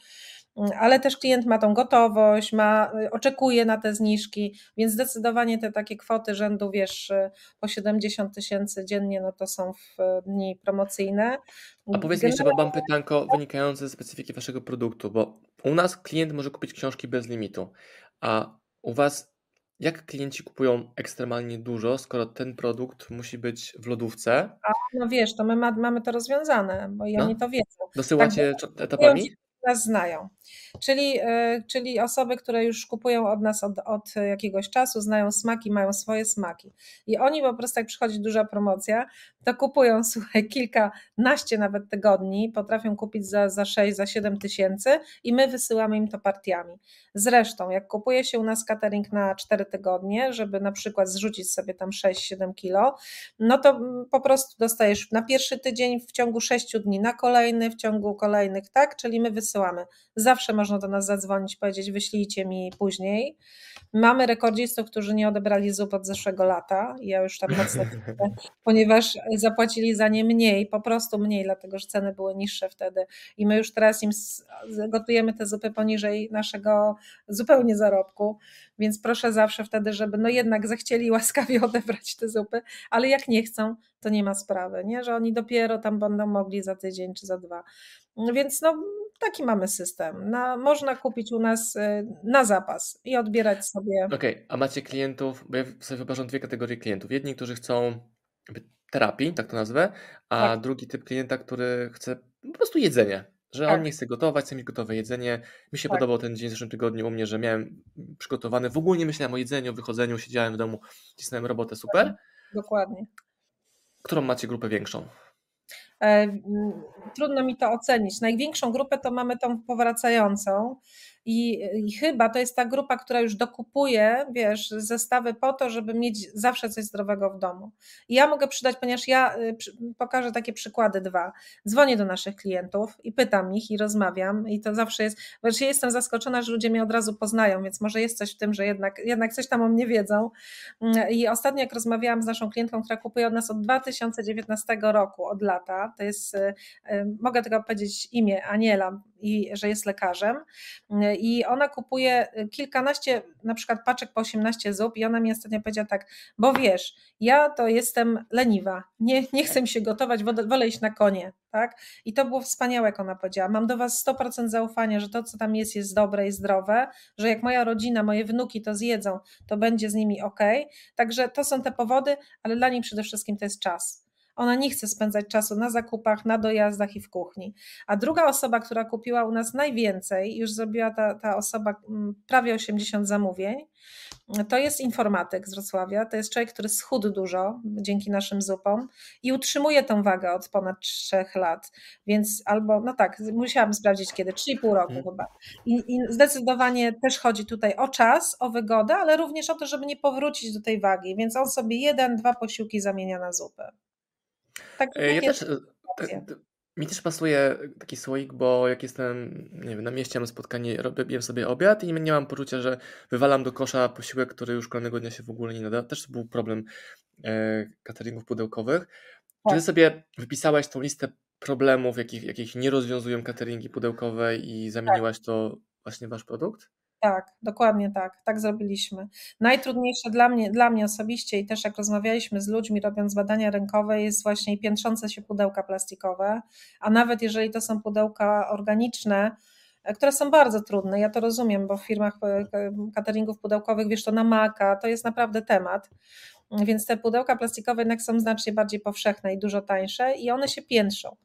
ale też klient ma tą gotowość, ma, oczekuje na te zniżki, więc zdecydowanie te takie kwoty rzędu, wiesz, po 70 tysięcy dziennie, no to są w dni promocyjne. A powiedz mi jeszcze, bo mam pytanko wynikające ze specyfiki waszego produktu, bo u nas klient może kupić książki bez limitu, a u was jak klienci kupują ekstremalnie dużo, skoro ten produkt musi być w lodówce? A, no wiesz, to my ma, mamy to rozwiązane, bo i no. oni to wiedzą. Dosyłacie tak, etapami? Nas znają. Czyli, e, czyli osoby, które już kupują od nas od, od jakiegoś czasu, znają smaki, mają swoje smaki. I oni po prostu, jak przychodzi duża promocja, to kupują, (laughs) słuchaj, kilkanaście nawet tygodni, potrafią kupić za, za 6, za 7 tysięcy i my wysyłamy im to partiami. Zresztą, jak kupuje się u nas catering na 4 tygodnie, żeby na przykład zrzucić sobie tam 6-7 kilo, no to po prostu dostajesz na pierwszy tydzień w ciągu 6 dni, na kolejny w ciągu kolejnych, tak? Czyli my wysyłamy. Zawsze można do nas zadzwonić, powiedzieć, wyślijcie mi później. Mamy rekordzistów, którzy nie odebrali zup od zeszłego lata. Ja już tam mocno, (laughs) ponieważ zapłacili za nie mniej, po prostu mniej, dlatego że ceny były niższe wtedy. I my już teraz im gotujemy te zupy poniżej naszego zupełnie zarobku. Więc proszę zawsze wtedy, żeby no jednak zechcieli łaskawie (laughs) odebrać te zupy, ale jak nie chcą, to nie ma sprawy, nie? że oni dopiero tam będą mogli za tydzień czy za dwa. Więc no, taki mamy system. Na, można kupić u nas y, na zapas i odbierać sobie. Okej, okay, a macie klientów, bo ja sobie wyobrażam dwie kategorie klientów. Jedni, którzy chcą terapii, tak to nazwę, a tak. drugi typ klienta, który chce po prostu jedzenie, że tak. on nie chce gotować, chce mieć gotowe jedzenie. Mi się tak. podobał ten dzień w zeszłym tygodniu u mnie, że miałem przygotowane, w ogóle nie myślałem o jedzeniu, o wychodzeniu, siedziałem w domu, cisnąłem robotę, super. Dokładnie. Którą macie grupę większą? E, trudno mi to ocenić. Największą grupę to mamy tą powracającą, i, I, chyba to jest ta grupa, która już dokupuje, wiesz, zestawy po to, żeby mieć zawsze coś zdrowego w domu. I ja mogę przydać, ponieważ ja y, pokażę takie przykłady dwa. Dzwonię do naszych klientów i pytam ich i rozmawiam i to zawsze jest, wiesz, ja jestem zaskoczona, że ludzie mnie od razu poznają, więc może jest coś w tym, że jednak, jednak coś tam o mnie wiedzą. I ostatnio jak rozmawiałam z naszą klientką, która kupuje od nas od 2019 roku, od lata, to jest, mogę tylko powiedzieć imię, Aniela, i że jest lekarzem i ona kupuje kilkanaście na przykład paczek po 18 zup i ona mi ostatnio powiedziała tak, bo wiesz, ja to jestem leniwa, nie, nie chcę się gotować, wolę iść na konie, tak? I to było wspaniałe, jak ona powiedziała, mam do was 100% zaufania, że to, co tam jest, jest dobre i zdrowe, że jak moja rodzina, moje wnuki to zjedzą, to będzie z nimi ok. Także to są te powody, ale dla niej przede wszystkim to jest czas. Ona nie chce spędzać czasu na zakupach, na dojazdach i w kuchni. A druga osoba, która kupiła u nas najwięcej, już zrobiła ta, ta osoba mm, prawie 80 zamówień, to jest informatyk z Wrocławia. To jest człowiek, który schudł dużo dzięki naszym zupom i utrzymuje tą wagę od ponad 3 lat. Więc albo, no tak, musiałam sprawdzić kiedy, 3,5 roku hmm. chyba. I, I zdecydowanie też chodzi tutaj o czas, o wygodę, ale również o to, żeby nie powrócić do tej wagi. Więc on sobie jeden, dwa posiłki zamienia na zupę. Tak, e, ja też, e, mi też pasuje taki słoik, bo jak jestem, nie wiem, na mieście mam spotkanie, robię sobie obiad i nie mam poczucia, że wywalam do kosza posiłek, który już kolejnego dnia się w ogóle nie nada. Też to był problem e, cateringów pudełkowych. Czy ty tak. sobie wypisałaś tą listę problemów, jakich, jakich nie rozwiązują cateringi pudełkowe i zamieniłaś tak. to właśnie wasz produkt? Tak, dokładnie tak. Tak zrobiliśmy. Najtrudniejsze dla mnie, dla mnie osobiście i też jak rozmawialiśmy z ludźmi, robiąc badania rynkowe, jest właśnie piętrzące się pudełka plastikowe, a nawet jeżeli to są pudełka organiczne, e, które są bardzo trudne. Ja to rozumiem, bo w firmach e, cateringów pudełkowych, wiesz, to namaka, to jest naprawdę temat. Więc te pudełka plastikowe jednak są znacznie bardziej powszechne i dużo tańsze i one się piętrzą.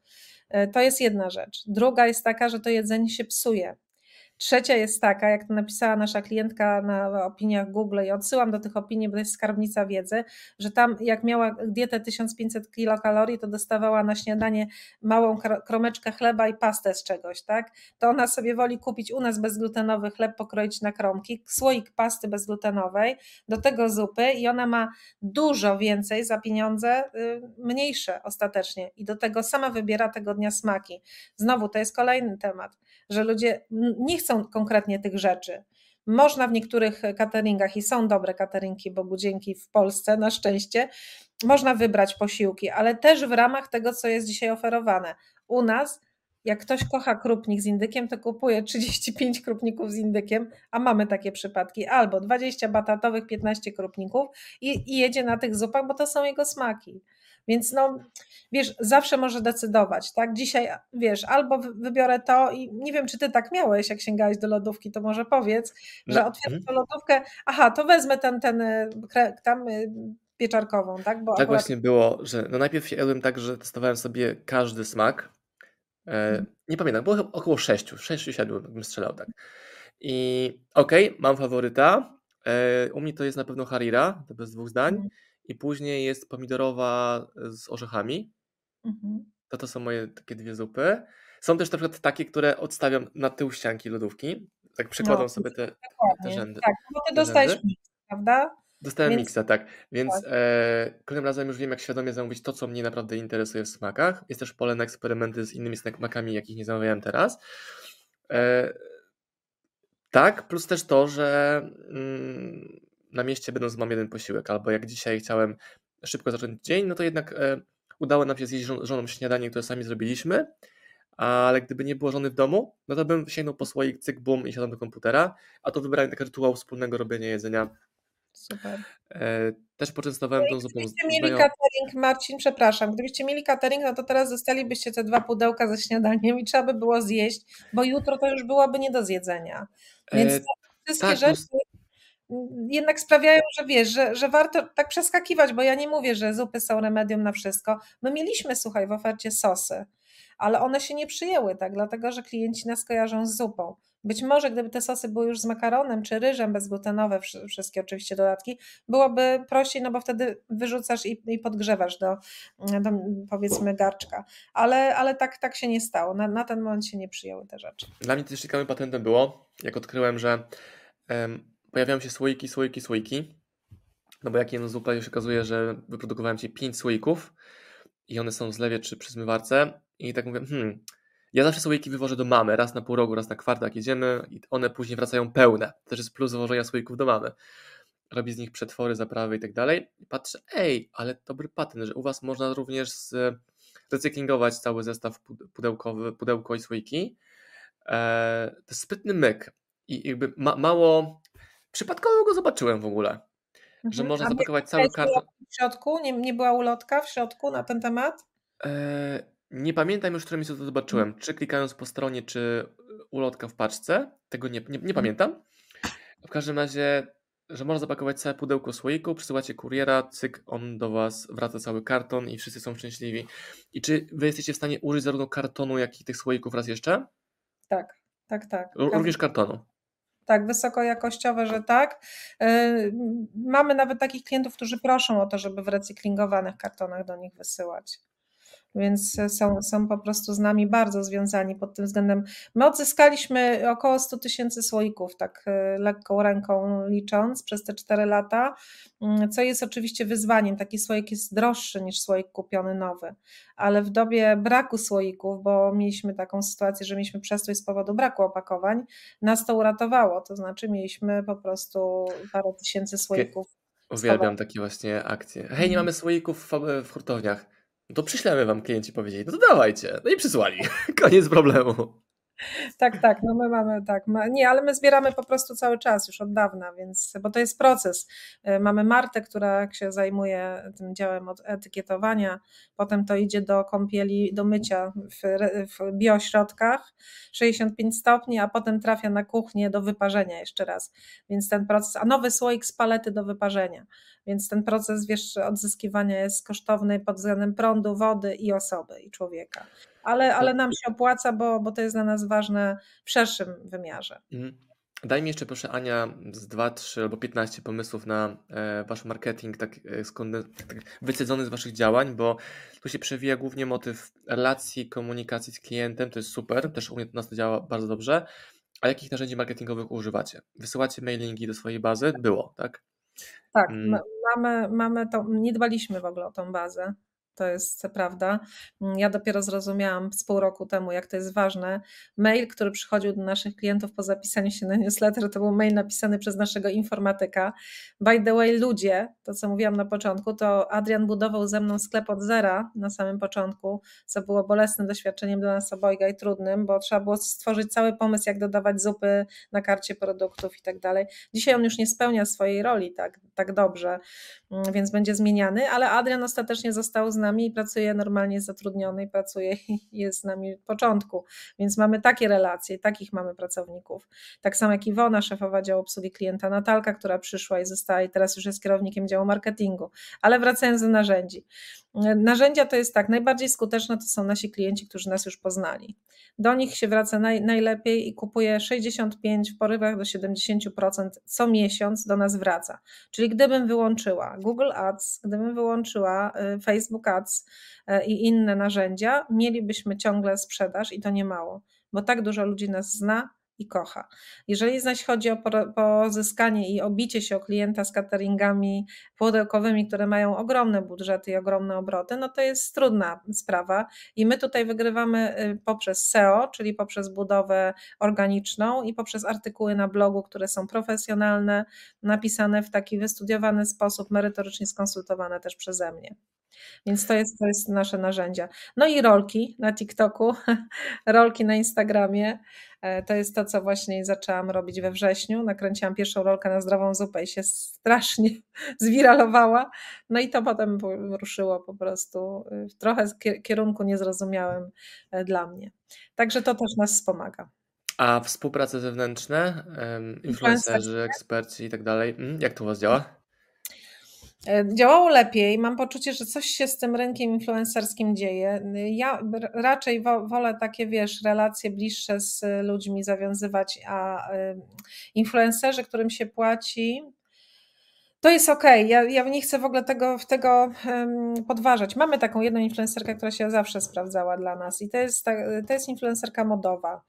E, to jest jedna rzecz. Druga jest taka, że to jedzenie się psuje. Trzecia jest taka, jak to napisała nasza klientka na opiniach Google i odsyłam do tych opinii, bo to jest skarbnica wiedzy, że tam jak miała dietę 1500 kilokalorii, to dostawała na śniadanie małą kromeczkę chleba i pastę z czegoś, tak? To ona sobie woli kupić u nas bezglutenowy chleb, pokroić na kromki, słoik pasty bezglutenowej, do tego zupy i ona ma dużo więcej za pieniądze, y, mniejsze ostatecznie i do tego sama wybiera tego dnia smaki. Znowu, to jest kolejny temat, że ludzie nie chcą konkretnie tych rzeczy. Można w niektórych cateringach i są dobre cateringi, bo dzięki w Polsce na szczęście, można wybrać posiłki, ale też w ramach tego, co jest dzisiaj oferowane. U nas, jak ktoś kocha krupnik z indykiem, to kupuje 35 krupników z indykiem, a mamy takie przypadki, albo 20 batatowych, 15 krupników i, i jedzie na tych zupach, bo to są jego smaki. Więc no, wiesz, zawsze może decydować, tak? Dzisiaj, wiesz, albo wybiorę to i nie wiem, czy ty tak miałeś, jak sięgałeś do lodówki, to może powiedz, że no. otwieram tę lodówkę, aha, to wezmę ten, ten, y, tam y, pieczarkową, tak? Bo tak akurat... właśnie było, że no najpierw jadłem tak, że testowałem sobie każdy smak. E, hmm. Nie pamiętam, było około 6, 6 siadłem, bym strzelał tak. I okej, okay, mam faworyta. E, u mnie to jest na pewno Harira, to bez dwóch zdań. Hmm i później jest pomidorowa z orzechami. Mhm. To to są moje takie dwie zupy. Są też na przykład takie, które odstawiam na tył ścianki lodówki. Tak przekładam no, sobie te, te rzędy. Tak, bo ty dostajesz miks, prawda? Dostałem Więc... miksa, tak. Więc tak. E, kolejnym razem już wiem, jak świadomie zamówić to, co mnie naprawdę interesuje w smakach. Jest też pole na eksperymenty z innymi smakami, jakich nie zamawiałem teraz. E, tak, plus też to, że mm, na mieście będąc mam jeden posiłek, albo jak dzisiaj chciałem szybko zacząć dzień, no to jednak e, udało nam się zjeść żon żoną śniadanie, które sami zrobiliśmy, ale gdyby nie było żony w domu, no to bym sięgnął po słoik, cyk, bum i siadał do komputera, a to wybrałem taki rytuał wspólnego robienia jedzenia. Super. E, też poczęstowałem no tą zupą. Gdybyście mieli catering, Marcin, przepraszam, gdybyście mieli catering, no to teraz zostalibyście te dwa pudełka ze śniadaniem i trzeba by było zjeść, bo jutro to już byłoby nie do zjedzenia. Więc e, wszystkie tak, rzeczy jednak sprawiają, że wiesz, że, że warto tak przeskakiwać, bo ja nie mówię, że zupy są remedium na wszystko. My mieliśmy, słuchaj, w ofercie sosy, ale one się nie przyjęły, tak, dlatego że klienci nas kojarzą z zupą. Być może gdyby te sosy były już z makaronem czy ryżem bezglutenowe, wszystkie oczywiście dodatki, byłoby prościej, no bo wtedy wyrzucasz i, i podgrzewasz do, do, powiedzmy garczka. Ale, ale tak, tak się nie stało. Na, na ten moment się nie przyjęły te rzeczy. Dla mnie też ciekawym patentem było, jak odkryłem, że pojawiają się słoiki, słoiki, słoiki. No bo jak jem zupę, już okazuje, że wyprodukowałem ci 5 słoików i one są w zlewie czy przy zmywarce i tak mówię, hmm, ja zawsze słoiki wywożę do mamy, raz na pół roku, raz na kwartał, jedziemy i one później wracają pełne. To też jest plus założenia słoików do mamy. Robi z nich przetwory, zaprawy i tak dalej. I patrzę, ej, ale dobry patent, że u Was można również recyklingować cały zestaw pudełkowy, pudełko i słoiki. E, to jest sprytny myk i jakby ma, mało przypadkowo go zobaczyłem w ogóle, mhm. że można zapakować cały karton. W środku? Nie, nie była ulotka w środku na ten temat? E, nie pamiętam już, w którym miejscu to zobaczyłem. Czy klikając po stronie, czy ulotka w paczce. Tego nie, nie, nie mhm. pamiętam. W każdym razie, że można zapakować całe pudełko słoiku, przysyłacie kuriera, cyk, on do Was wraca cały karton i wszyscy są szczęśliwi. I czy Wy jesteście w stanie użyć zarówno kartonu, jak i tych słoików raz jeszcze? Tak, tak, tak. Również kartonu. Tak, wysokojakościowe, że tak. Y, mamy nawet takich klientów, którzy proszą o to, żeby w recyklingowanych kartonach do nich wysyłać więc są, są po prostu z nami bardzo związani pod tym względem. My odzyskaliśmy około 100 tysięcy słoików, tak e, lekką ręką licząc, przez te 4 lata, mm, co jest oczywiście wyzwaniem. Taki słoik jest droższy niż słoik kupiony nowy, ale w dobie braku słoików, bo mieliśmy taką sytuację, że mieliśmy przestój z powodu braku opakowań, nas to uratowało, to znaczy mieliśmy po prostu parę tysięcy słoików. Uwielbiam takie właśnie akcje. Hej, nie mhm. mamy słoików w, w hurtowniach no to przyślemy wam klienci powiedzieli, no to dawajcie. No i przysłali. (laughs) Koniec problemu. Tak, tak, no my mamy tak. Nie, ale my zbieramy po prostu cały czas, już od dawna, więc, bo to jest proces. E, mamy Martę, która się zajmuje tym działem od etykietowania, potem to idzie do kąpieli, do mycia w, w biośrodkach 65 stopni, a potem trafia na kuchnię do wyparzenia jeszcze raz. Więc ten proces, a nowy słoik z palety do wyparzenia. Więc ten proces wiesz, odzyskiwania jest kosztowny pod względem prądu, wody i osoby i człowieka. Ale, ale nam się opłaca, bo, bo to jest dla nas ważne w szerszym wymiarze. Mhm. Daj mi jeszcze proszę Ania z 2, 3 albo 15 pomysłów na e, wasz marketing tak, e, tak wycedzony z waszych działań, bo tu się przewija głównie motyw relacji, komunikacji z klientem, to jest super, też u nas to działa bardzo dobrze. A jakich narzędzi marketingowych używacie? Wysyłacie mailingi do swojej bazy? Było, tak? Tak, mm. mamy, mamy to, nie dbaliśmy w ogóle o tą bazę to jest prawda. Ja dopiero zrozumiałam z pół roku temu, jak to jest ważne. Mail, który przychodził do naszych klientów po zapisaniu się na newsletter, to był mail napisany przez naszego informatyka. By the way, ludzie, to co mówiłam na początku, to Adrian budował ze mną sklep od zera na samym początku, co było bolesnym doświadczeniem dla nas obojga i trudnym, bo trzeba było stworzyć cały pomysł, jak dodawać zupy na karcie produktów i tak dalej. Dzisiaj on już nie spełnia swojej roli tak, tak dobrze, więc będzie zmieniany, ale Adrian ostatecznie został z nami nami i pracuje normalnie zatrudniony i pracuje i jest z nami od początku. Więc mamy takie relacje, takich mamy pracowników. Tak samo jak Iwona, szefowa działu obsługi klienta, Natalka, która przyszła i została i teraz już jest kierownikiem działu marketingu. Ale wracając do narzędzi. Narzędzia to jest tak, najbardziej skuteczne to są nasi klienci, którzy nas już poznali. Do nich się wraca naj, najlepiej i kupuje 65 w porywach do 70% co miesiąc do nas wraca. Czyli gdybym wyłączyła Google Ads, gdybym wyłączyła y, Facebook Ads y, i inne narzędzia, mielibyśmy ciągle sprzedaż i to nie mało, bo tak dużo ludzi nas zna, i kocha. Jeżeli zaś chodzi o pozyskanie i obicie się o klienta z cateringami pudełkowymi, które mają ogromne budżety i ogromne obroty, no to jest trudna sprawa i my tutaj wygrywamy y, poprzez SEO, czyli poprzez budowę organiczną i poprzez artykuły na blogu, które są profesjonalne, napisane w taki wystudiowany sposób, merytorycznie skonsultowane też przeze mnie. Więc to jest, to jest nasze narzędzia. No i rolki na TikToku, (laughs) rolki na Instagramie. E, to jest to, co właśnie zaczęłam robić we wrześniu. Nakręciłam pierwszą rolkę na zdrową zupę i się strasznie (laughs) zwiralowała. No i to potem ruszyło po prostu w trochę kierunku niezrozumiałym e, dla mnie. Także to też nas wspomaga. A współprace zewnętrzne, influencerzy, eksperci i tak dalej, mm, jak to u Was działa? E, działało lepiej. Mam poczucie, że coś się z tym rynkiem influencerskim dzieje. Ja raczej wolę takie, wiesz, relacje bliższe z ludźmi zawiązywać, a influencerzy, którym się płaci, to jest. Okay. Ja, ja nie chcę w ogóle tego, tego um, podważać. Mamy taką jedną influencerkę, która się zawsze sprawdzała dla nas i to jest, ta, to jest influencerka modowa.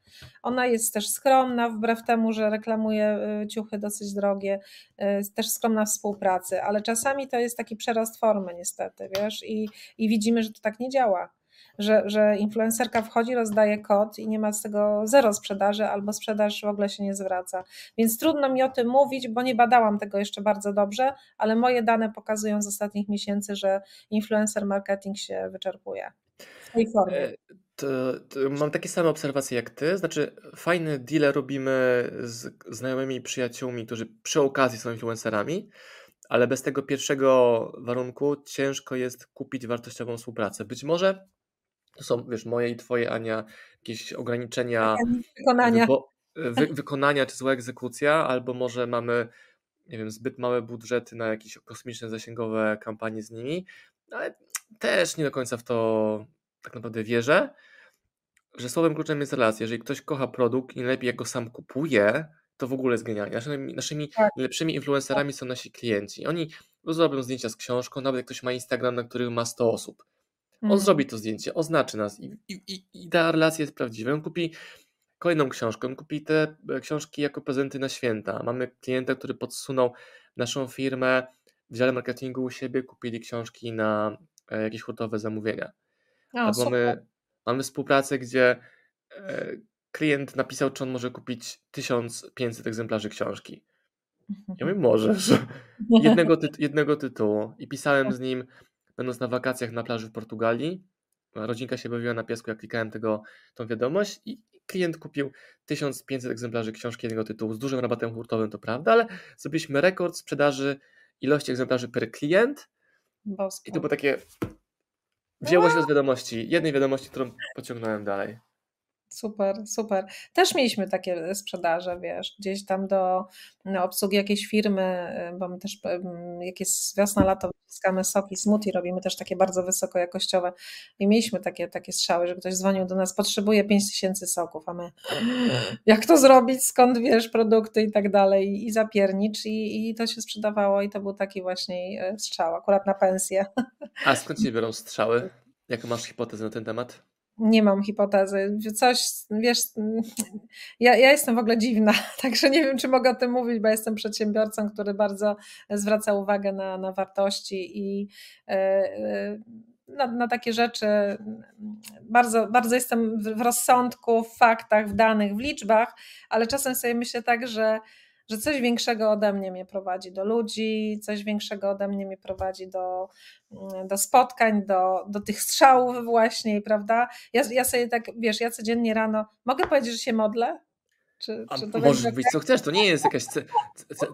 Ona jest też skromna, wbrew temu, że reklamuje y, ciuchy dosyć drogie, y, też skromna współpracy, ale czasami to jest taki przerost formy niestety, wiesz, i, i widzimy, że to tak nie działa że, że influencerka wchodzi, rozdaje kod i nie ma z tego zero sprzedaży albo sprzedaż w ogóle się nie zwraca. Więc trudno mi o tym mówić, bo nie badałam tego jeszcze bardzo dobrze, ale moje dane pokazują z ostatnich miesięcy, że influencer marketing się wyczerpuje. w tej formie. E, to, to mam takie same obserwacje jak ty, znaczy fajne deale robimy z znajomymi przyjaciółmi, którzy przy okazji są influencerami, ale bez tego pierwszego warunku ciężko jest kupić wartościową współpracę. Być może to są, wiesz, moje i twoje, Ania, jakieś ograniczenia wykonania. wy, (laughs) wykonania czy zła egzekucja, albo może mamy, nie wiem, zbyt małe budżety na jakieś kosmiczne zasięgowe kampanie z nimi, ale też nie do końca w to tak naprawdę wierzę, że słowem kluczem jest relacja. Jeżeli ktoś kocha produkt i najlepiej jak go sam kupuje, to w ogóle jest genialnie. Naszymi, naszymi tak. najlepszymi influencerami są nasi klienci. Oni zrobią zdjęcia z książką, nawet jak ktoś ma Instagram, na którym ma 100 osób. On mm. zrobi to zdjęcie, oznaczy nas i, i, i ta relacja jest prawdziwa. On kupi kolejną książkę, on kupi te e, książki jako prezenty na święta. Mamy klienta, który podsunął naszą firmę w dziale marketingu u siebie, kupili książki na e, jakieś hurtowe zamówienia. O, mamy, mamy współpracę, gdzie e, klient napisał, czy on może kupić 1500 egzemplarzy książki. Ja mówię, (laughs) możesz. Jednego, jednego tytułu. I pisałem z nim, będąc na wakacjach na plaży w Portugalii. Rodzinka się bawiła na piesku, jak klikałem tego, tą wiadomość i klient kupił 1500 egzemplarzy książki jednego tytułu z dużym rabatem hurtowym, to prawda, ale zrobiliśmy rekord sprzedaży ilości egzemplarzy per klient. Bosko. I to było takie. Wzięło się z wiadomości, jednej wiadomości, którą pociągnąłem dalej. Super, super. Też mieliśmy takie sprzedaże, wiesz, gdzieś tam do no, obsługi jakiejś firmy, y, bo my też jak jest wiosna, lato, wyciskamy soki, smoothie, robimy też takie bardzo wysokojakościowe i mieliśmy takie, takie strzały, że ktoś dzwonił do nas, potrzebuje 5000 soków, a my (laughs) jak to zrobić, skąd wiesz produkty i tak dalej i zapiernicz i, i to się sprzedawało i to był taki właśnie e, strzał, akurat na pensję. A skąd się biorą strzały? Jaką masz hipotezę na ten temat? Nie mam hipotezy. Coś, wiesz, ja, ja jestem w ogóle dziwna, (laughs) także nie wiem, czy mogę o tym mówić, bo jestem przedsiębiorcą, który bardzo zwraca uwagę na, na wartości i e, e, na, na, takie rzeczy. Bardzo, bardzo jestem w rozsądku, w faktach, w danych, w liczbach, ale czasem sobie myślę tak, że że coś większego ode mnie mnie prowadzi do ludzi, coś większego ode mnie mnie prowadzi do, mm, do spotkań, do, do tych strzałów właśnie, prawda? Ja, ja sobie tak, wiesz, ja codziennie rano, mogę powiedzieć, że się modlę? Czy, czy to możesz mówić co chcesz, to nie jest jakaś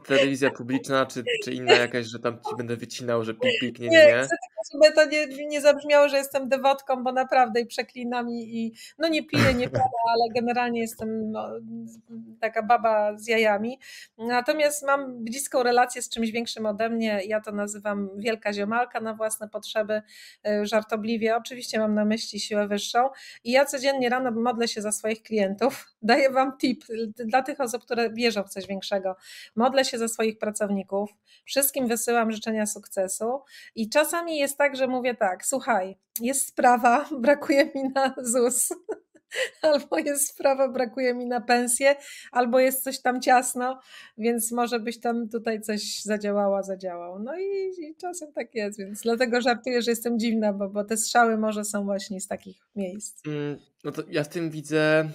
telewizja publiczna, czy, czy inna (laughs) jakaś, że tam ci będę wycinał, że pik, pik, nie, nie. nie. Chcę żeby to nie, nie zabrzmiało, że jestem dewotką, bo naprawdę i przeklinam i, i no nie piję, nie (laughs) piję, ale generalnie jestem no, taka baba z jajami. Natomiast mam bliską relację z czymś większym ode mnie, ja to nazywam wielka ziomalka na własne potrzeby, y, żartobliwie. Oczywiście mam na myśli siłę wyższą i ja codziennie rano modlę się za swoich klientów, (laughs) daję wam tip dla tych osób, które wierzą w coś większego. Modlę się za swoich pracowników, wszystkim wysyłam życzenia sukcesu i czasami jest tak, że mówię tak, słuchaj, jest sprawa, (laughs) brakuje mi na ZUS, (laughs) albo jest sprawa, brakuje mi na pensję, albo jest coś tam ciasno, więc może byś tam tutaj coś zadziałała, zadziałał. No i, i czasem tak jest, więc dlatego żartuję, że jestem dziwna, bo, bo te strzały może są właśnie z takich miejsc. Mm, no to ja w tym widzę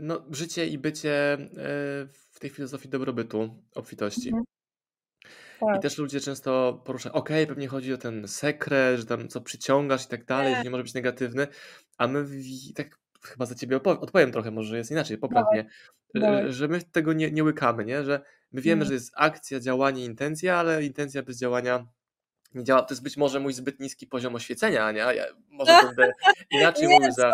no, życie i bycie e, w tej filozofii dobrobytu, obfitości. Mhm. Tak. I też ludzie często poruszają, okej, pewnie chodzi o ten sekret, że tam co przyciągasz i tak dalej, że nie może być negatywny, a my tak chyba za ciebie odpowiem trochę, może jest inaczej, poprawnie, że my tego nie, nie łykamy, nie? że my wiemy, że jest akcja, działanie, intencja, ale intencja bez działania nie działa. To jest być może mój zbyt niski poziom oświecenia, nie? Ja może (laughs) będę inaczej nie, mówił za.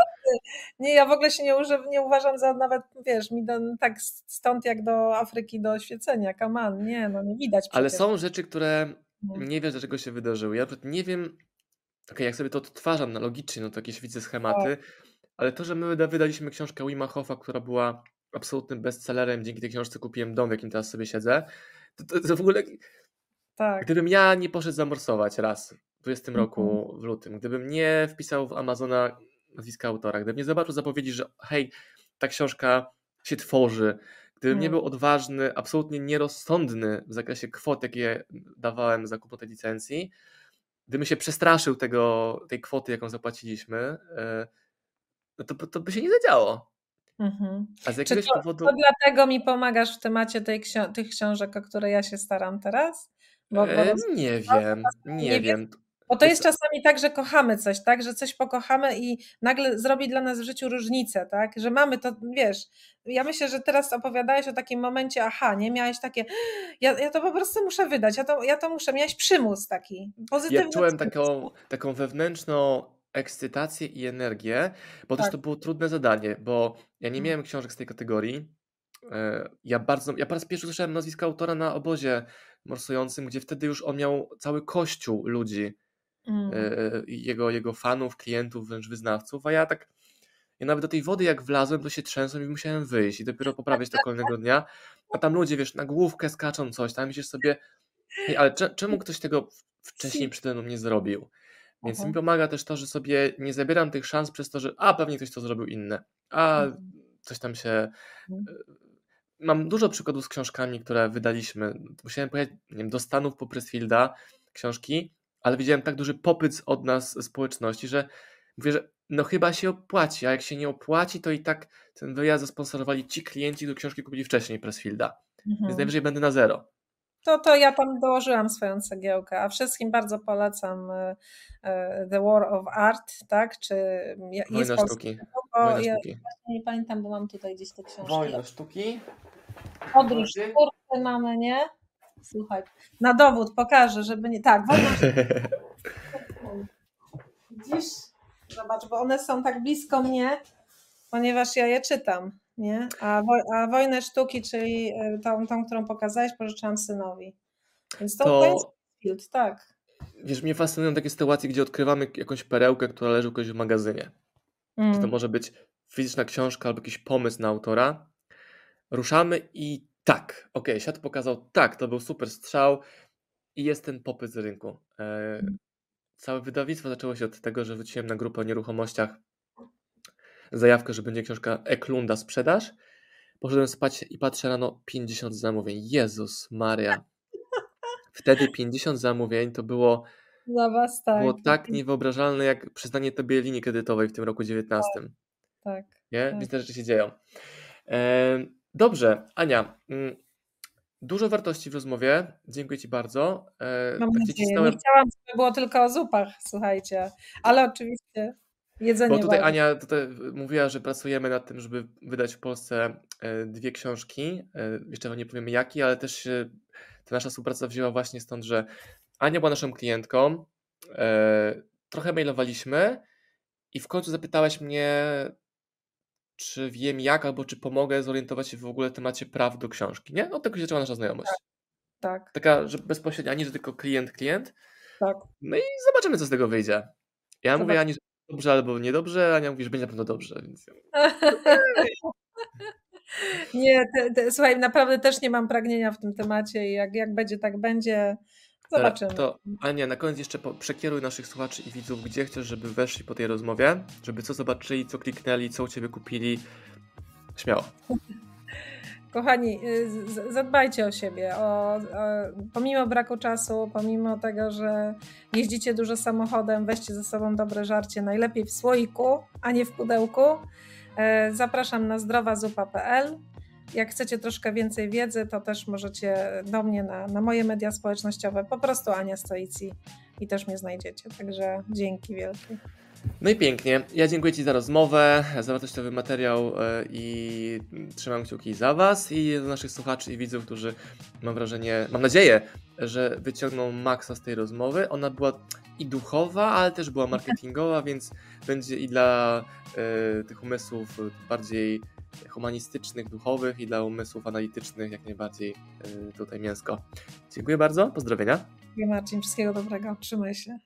Nie, ja w ogóle się nie, uży, nie uważam za nawet, wiesz, mi do, tak stąd jak do Afryki do oświecenia. Kaman, nie, no nie widać. Przecież. Ale są rzeczy, które nie wiesz, dlaczego się wydarzyły. Ja nie wiem, okay, jak sobie to odtwarzam na logicznie, no to jakieś widzę schematy, tak. ale to, że my wydaliśmy książkę Wima Hoffa, która była absolutnym bestsellerem, dzięki tej książce kupiłem dom, w jakim teraz sobie siedzę, to, to, to w ogóle tak. Gdybym ja nie poszedł zamorsować raz w 20 mhm. roku w lutym, gdybym nie wpisał w Amazona nazwiska autora, gdybym nie zobaczył zapowiedzi, że hej, ta książka się tworzy, gdybym nie mhm. był odważny, absolutnie nierozsądny w zakresie kwot, jakie dawałem za kupę tej licencji, gdybym się przestraszył tego, tej kwoty, jaką zapłaciliśmy, e, no to, to by się nie zadziało. Mhm. A z jakiegoś to, powodu. To dlatego mi pomagasz w temacie tej tych książek, o które ja się staram teraz? Bo, bo e, nie wiem, nie, nie wiem. Bo to jest czasami tak, że kochamy coś, tak? Że coś pokochamy i nagle zrobi dla nas w życiu różnicę, tak? Że mamy to, wiesz, ja myślę, że teraz opowiadałeś o takim momencie, aha, nie? Miałeś takie, (gasps) ja, ja to po prostu muszę wydać, ja to, ja to muszę, miałeś przymus taki, pozytywny Ja czułem taką, taką wewnętrzną ekscytację i energię, bo też Tak. to było trudne zadanie, bo ja nie Mm. miałem książek z tej kategorii. E, Ja bardzo, ja po raz pierwszy słyszałem nazwisko autora na obozie morsującym, gdzie wtedy już on miał cały kościół ludzi, Mm. e, jego, jego fanów, klientów, wręcz wyznawców, a ja tak, ja nawet do tej wody jak wlazłem, to się trzęsłem i musiałem wyjść i dopiero poprawić to kolejnego dnia, a tam ludzie, wiesz, na główkę skaczą coś, tam myślisz sobie, hej, ale cze- czemu ktoś tego wcześniej przede mną nie zrobił? Więc Aha. mi pomaga też to, że sobie nie zabieram tych szans przez to, że a pewnie ktoś to zrobił inne, a Mhm. coś tam się. Mam dużo przykładów z książkami, które wydaliśmy. Musiałem pojechać nie wiem, do Stanów po Pressfielda książki, ale widziałem tak duży popyt od nas społeczności, że mówię, że no chyba się opłaci, a jak się nie opłaci, to i tak ten wyjazd zasponsorowali ci klienci, którzy książki kupili wcześniej Pressfielda. Więc Mhm. najwyżej będę na zero. To, to ja tam dołożyłam swoją cegiełkę, a wszystkim bardzo polecam e, e, The War of Art, tak? Czy jest Wojna polski sztuki. Wojna ja sztuki. nie pamiętam, bo mam tutaj gdzieś te książki. Wojna sztuki. Podróż twórcy mamy, nie? Słuchaj, na dowód pokażę, żeby nie... Tak, wojna (laughs) Widzisz? Zobacz, bo one są tak blisko mnie, ponieważ ja je czytam, nie? A, wo- a Wojnę Sztuki, czyli e, tą, tą, którą pokazałeś, pożyczyłam synowi. Więc to, to, jest To field, tak. wiesz, mnie fascynują takie sytuacje, gdzie odkrywamy jakąś perełkę, która leży u kogoś w magazynie. Czy to Mm. może być fizyczna książka albo jakiś pomysł na autora. Ruszamy i tak, okej, świat pokazał, tak, to był super strzał i jest ten popyt z rynku. E, całe wydawnictwo zaczęło się od tego, że wróciłem na grupę o nieruchomościach zajawkę, że będzie książka Eklunda sprzedaż. Poszedłem spać i patrzę rano 50 zamówień. Jezus Maria. (laughs) Wtedy 50 zamówień to było, Dla was tak. było tak niewyobrażalne jak przyznanie tobie linii kredytowej w tym roku 19. tak. Nie? Tak. Więc te rzeczy się dzieją. Em, Dobrze, Ania. mm, Dużo wartości w rozmowie. Dziękuję Ci bardzo. E, Mam tak nadzieję. cisnąłem, Nie chciałam, żeby było tylko o zupach, słuchajcie. Ale oczywiście jedzenie bo tutaj ważne. Ania tutaj mówiła, że pracujemy nad tym, żeby wydać w Polsce e, dwie książki. E, Jeszcze nie powiemy jakie, ale też się ta nasza współpraca wzięła właśnie stąd, że Ania była naszą klientką. e, Trochę mailowaliśmy i w końcu zapytałaś mnie, czy wiem jak, albo czy pomogę zorientować się w ogóle w temacie praw do książki. Nie? Od tego się zaczęła nasza znajomość. Tak, Taka, że bezpośrednia, nie, że tylko klient, klient. tak. No i zobaczymy, co z tego wyjdzie. Ja mówię Zobacz- Ani, że dobrze albo niedobrze, Ania mówi, że będzie na pewno dobrze, więc (laughs) Nie, te, te, słuchaj, naprawdę też nie mam pragnienia w tym temacie i jak, jak będzie, tak będzie. Zobaczymy. To Ania, na koniec jeszcze przekieruj naszych słuchaczy i widzów, gdzie chcesz, żeby weszli po tej rozmowie, żeby co zobaczyli, co kliknęli, co u Ciebie kupili. Śmiało. Kochani, y, zadbajcie o siebie. O, o, pomimo braku czasu, pomimo tego, że jeździcie dużo samochodem, weźcie ze sobą dobre żarcie, najlepiej w słoiku, a nie w pudełku. E, Zapraszam na zdrowazupa.pl. Jak chcecie troszkę więcej wiedzy, to też możecie do mnie na, na moje media społecznościowe. Po prostu Ania Stoici i też mnie znajdziecie. Także dzięki wielkie. No i pięknie. Ja dziękuję Ci za rozmowę, za wartościowy materiał e, i trzymam kciuki za Was i za naszych słuchaczy i widzów, którzy mam wrażenie, mam nadzieję, że wyciągną maksa z tej rozmowy. Ona była i duchowa, ale też była marketingowa, więc będzie i dla e, tych umysłów bardziej humanistycznych, duchowych i dla umysłów analitycznych jak najbardziej e, tutaj mięsko. Dziękuję bardzo, pozdrowienia. Marcin, wszystkiego dobrego. Trzymaj się.